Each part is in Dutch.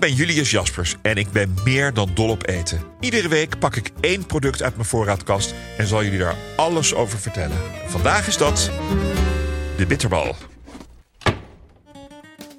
ben Julius Jaspers en ik ben meer dan dol op eten. Iedere week pak ik één product uit mijn voorraadkast en zal jullie daar alles over vertellen. Vandaag is dat de bitterbal.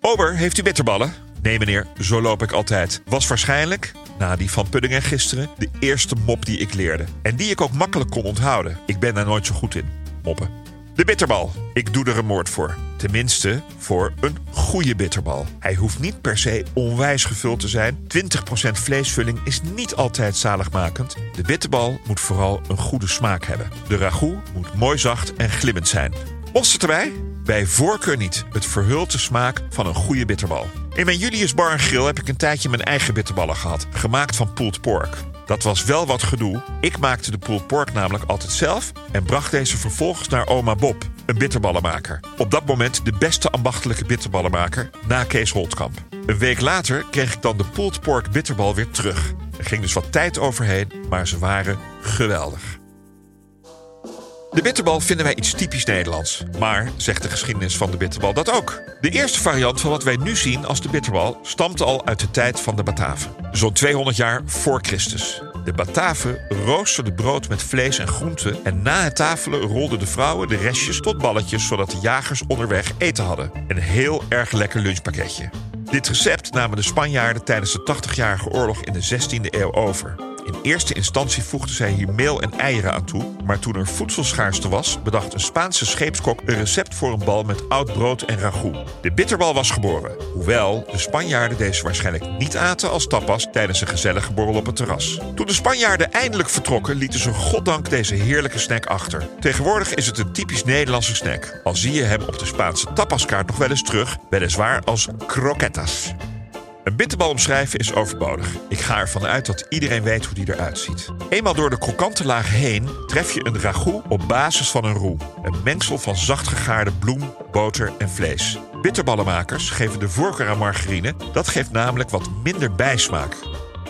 Ober, heeft u bitterballen? Nee meneer, zo loop ik altijd. Was waarschijnlijk, na die van Pudding en gisteren, de eerste mop die ik leerde. En die ik ook makkelijk kon onthouden. Ik ben daar nooit zo goed in. Moppen. De bitterbal. Ik doe er een moord voor. Tenminste, voor een goede bitterbal. Hij hoeft niet per se onwijs gevuld te zijn. 20% vleesvulling is niet altijd zaligmakend. De bitterbal moet vooral een goede smaak hebben. De ragout moet mooi zacht en glimmend zijn. Mosterd erbij? Bij voorkeur niet. Het verhult de smaak van een goede bitterbal. In mijn Julius Bar Grill heb ik een tijdje mijn eigen bitterballen gehad. Gemaakt van pulled pork. Dat was wel wat gedoe. Ik maakte de pulled pork namelijk altijd zelf en bracht deze vervolgens naar oma Bob, een bitterballenmaker. Op dat moment de beste ambachtelijke bitterballenmaker na Kees Holtkamp. Een week later kreeg ik dan de pulled pork bitterbal weer terug. Er ging dus wat tijd overheen, maar ze waren geweldig. De bitterbal vinden wij iets typisch Nederlands. Maar, zegt de geschiedenis van de bitterbal dat ook. De eerste variant van wat wij nu zien als de bitterbal stamt al uit de tijd van de Bataven. Zo'n 200 jaar voor Christus. De Bataven roosterden brood met vlees en groenten en na het tafelen rolden de vrouwen de restjes tot balletjes zodat de jagers onderweg eten hadden. Een heel erg lekker lunchpakketje. Dit recept namen de Spanjaarden tijdens de 80-jarige oorlog in de 16e eeuw over. In eerste instantie voegden zij hier meel en eieren aan toe, maar toen er voedselschaarste was, bedacht een Spaanse scheepskok een recept voor een bal met oud brood en ragout. De bitterbal was geboren, hoewel de Spanjaarden deze waarschijnlijk niet aten als tapas tijdens een gezellige borrel op het terras. Toen de Spanjaarden eindelijk vertrokken, lieten ze goddank deze heerlijke snack achter. Tegenwoordig is het een typisch Nederlandse snack, al zie je hem op de Spaanse tapaskaart nog wel eens terug, weliswaar als croquetas. Een bitterbal omschrijven is overbodig. Ik ga ervan uit dat iedereen weet hoe die eruit ziet. Eenmaal door de krokante laag heen tref je een ragout op basis van een roux. Een mengsel van zacht gegaarde bloem, boter en vlees. Bitterballenmakers geven de voorkeur aan margarine. Dat geeft namelijk wat minder bijsmaak.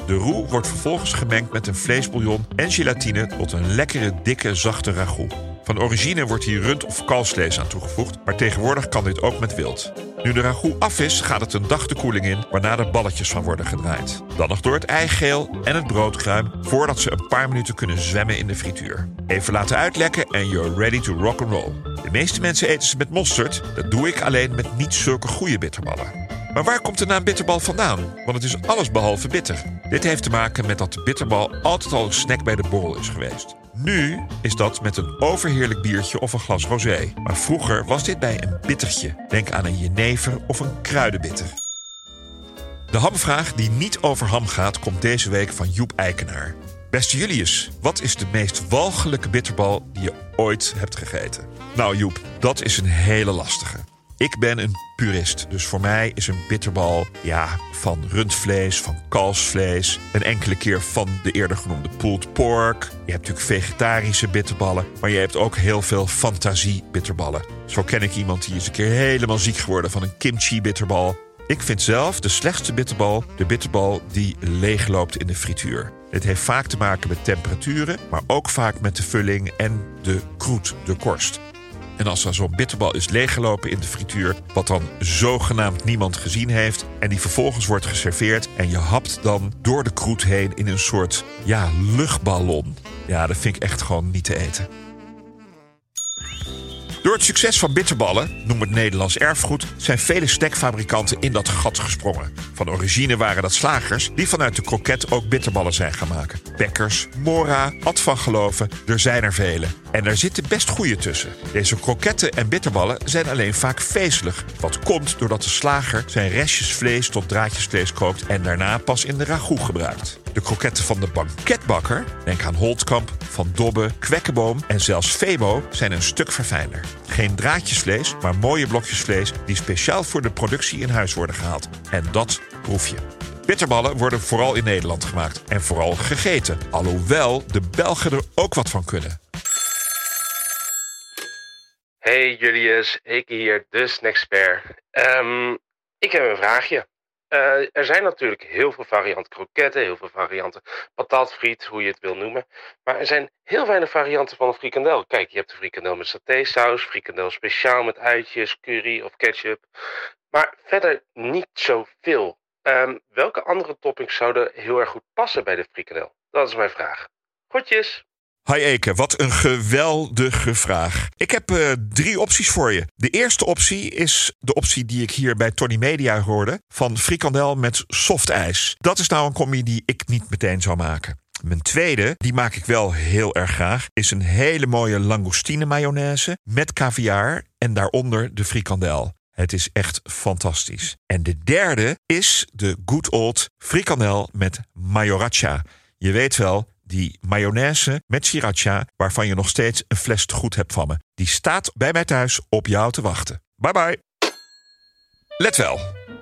De roux wordt vervolgens gemengd met een vleesbouillon en gelatine tot een lekkere, dikke, zachte ragout. Van origine wordt hier rund- of kalfsvlees aan toegevoegd, maar tegenwoordig kan dit ook met wild. Nu de ragout af is, gaat het een dag de koeling in, waarna er balletjes van worden gedraaid. Dan nog door het eigeel en het broodkruim, voordat ze een paar minuten kunnen zwemmen in de frituur. Even laten uitlekken en you're ready to rock and roll. De meeste mensen eten ze met mosterd, dat doe ik alleen met niet zulke goede bitterballen. Maar waar komt de naam bitterbal vandaan? Want het is alles behalve bitter. Dit heeft te maken met dat de bitterbal altijd al een snack bij de borrel is geweest. Nu is dat met een overheerlijk biertje of een glas rosé. Maar vroeger was dit bij een bittertje. Denk aan een jenever of een kruidenbitter. De hamvraag die niet over ham gaat, komt deze week van Joep Eikenaar. Beste Julius, wat is de meest walgelijke bitterbal die je ooit hebt gegeten? Nou Joep, dat is een hele lastige. Ik ben een purist, dus voor mij is een bitterbal ja, van rundvlees, van kalfsvlees. Een enkele keer van de eerder genoemde pulled pork. Je hebt natuurlijk vegetarische bitterballen, maar je hebt ook heel veel fantasie bitterballen. Zo ken ik iemand die is een keer helemaal ziek geworden van een kimchi bitterbal. Ik vind zelf de slechtste bitterbal de bitterbal die leegloopt in de frituur. Dit heeft vaak te maken met temperaturen, maar ook vaak met de vulling en de kroet, de korst. En als er zo'n bitterbal is leeggelopen in de frituur, wat dan zogenaamd niemand gezien heeft, en die vervolgens wordt geserveerd en je hapt dan door de kroet heen in een soort ja, luchtballon. Ja, dat vind ik echt gewoon niet te eten. Door het succes van bitterballen, noem het Nederlands erfgoed, zijn vele snackfabrikanten in dat gat gesprongen. Van origine waren dat slagers die vanuit de kroket ook bitterballen zijn gaan maken. Bekkers, Mora, Ad van Geloven, er zijn er vele. En er zitten best goede tussen. Deze kroketten en bitterballen zijn alleen vaak vezelig. Wat komt doordat de slager zijn restjes vlees tot draadjes vlees kookt en daarna pas in de ragout gebruikt. De kroketten van de banketbakker, denk aan Holtkamp, Van Dobbe, Kwekkenboom en zelfs Febo, zijn een stuk verfijnder. Geen draadjesvlees, maar mooie blokjes vlees die speciaal voor de productie in huis worden gehaald. En dat proef je. Bitterballen worden vooral in Nederland gemaakt en vooral gegeten. Alhoewel de Belgen er ook wat van kunnen. Hey Julius, ik hier, de Snackspert. Um, ik heb een vraagje. Uh, er zijn natuurlijk heel veel varianten kroketten, heel veel varianten patatfriet, hoe je het wil noemen. Maar er zijn heel weinig varianten van een frikandel. Kijk, je hebt de frikandel met satésaus, frikandel speciaal met uitjes, curry of ketchup. Maar verder niet zoveel. Um, welke andere toppings zouden heel erg goed passen bij de frikandel? Dat is mijn vraag. Groetjes! Hi Eke, wat een geweldige vraag. Ik heb uh, drie opties voor je. De eerste optie is de optie die ik hier bij Tony Media hoorde: van frikandel met softijs. Dat is nou een combi die ik niet meteen zou maken. Mijn tweede, die maak ik wel heel erg graag, is een hele mooie langoustine mayonaise met caviar en daaronder de frikandel. Het is echt fantastisch. En de derde is de good old frikandel met majoracha. Je weet wel, die mayonaise met sriracha, waarvan je nog steeds een fles te goed hebt van me. Die staat bij mij thuis op jou te wachten. Bye bye. Let wel.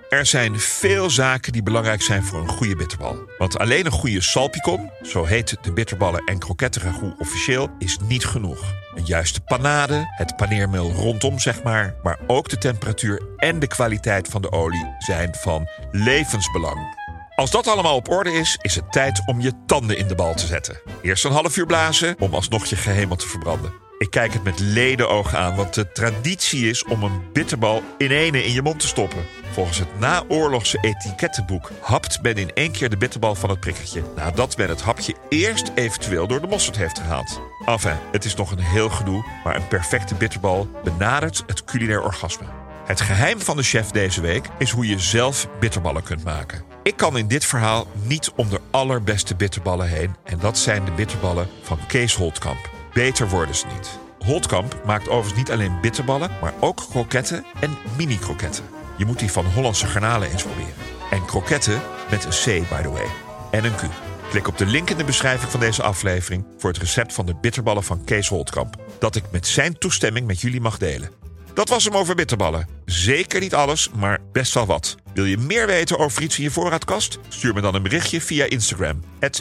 Er zijn veel zaken die belangrijk zijn voor een goede bitterbal. Want alleen een goede salpicon, zo heet de bitterballen en krokettenragout officieel, is niet genoeg. Een juiste panade, het paneermeel rondom zeg maar, maar ook de temperatuur en de kwaliteit van de olie zijn van levensbelang. Als dat allemaal op orde is, is het tijd om je tanden in de bal te zetten. Eerst een half uur blazen om alsnog je gehemel te verbranden. Ik kijk het met ledenogen aan, want de traditie is om een bitterbal in ene in je mond te stoppen. Volgens het naoorlogse etikettenboek hapt men in één keer de bitterbal van het prikkertje, nadat men het hapje eerst eventueel door de mosterd heeft gehaald. Enfin, het is nog een heel gedoe, maar een perfecte bitterbal benadert het culinair orgasme. Het geheim van de chef deze week is hoe je zelf bitterballen kunt maken. Ik kan in dit verhaal niet om de allerbeste bitterballen heen en dat zijn de bitterballen van Kees Holtkamp. Beter worden ze niet. Holtkamp maakt overigens niet alleen bitterballen, maar ook kroketten en mini-kroketten. Je moet die van Hollandse garnalen eens proberen. En kroketten met een C, by the way. En een Q. Klik op de link in de beschrijving van deze aflevering voor het recept van de bitterballen van Kees Holtkamp. Dat ik met zijn toestemming met jullie mag delen. Dat was hem over bitterballen. Zeker niet alles, maar best wel wat. Wil je meer weten over iets in je voorraadkast? Stuur me dan een berichtje via Instagram.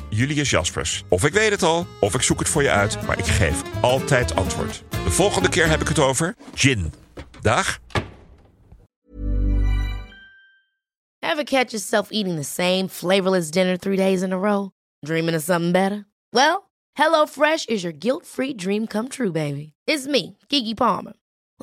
Julius Jaspers. Of ik weet het al, of ik zoek het voor je uit, maar ik geef altijd antwoord. De volgende keer heb ik het over gin. Dag. Ever catch yourself eating the same flavorless dinner three days in a row? Dreaming of something better? Well, HelloFresh is your guilt-free dream come true, baby. It's me, Kiki Palmer.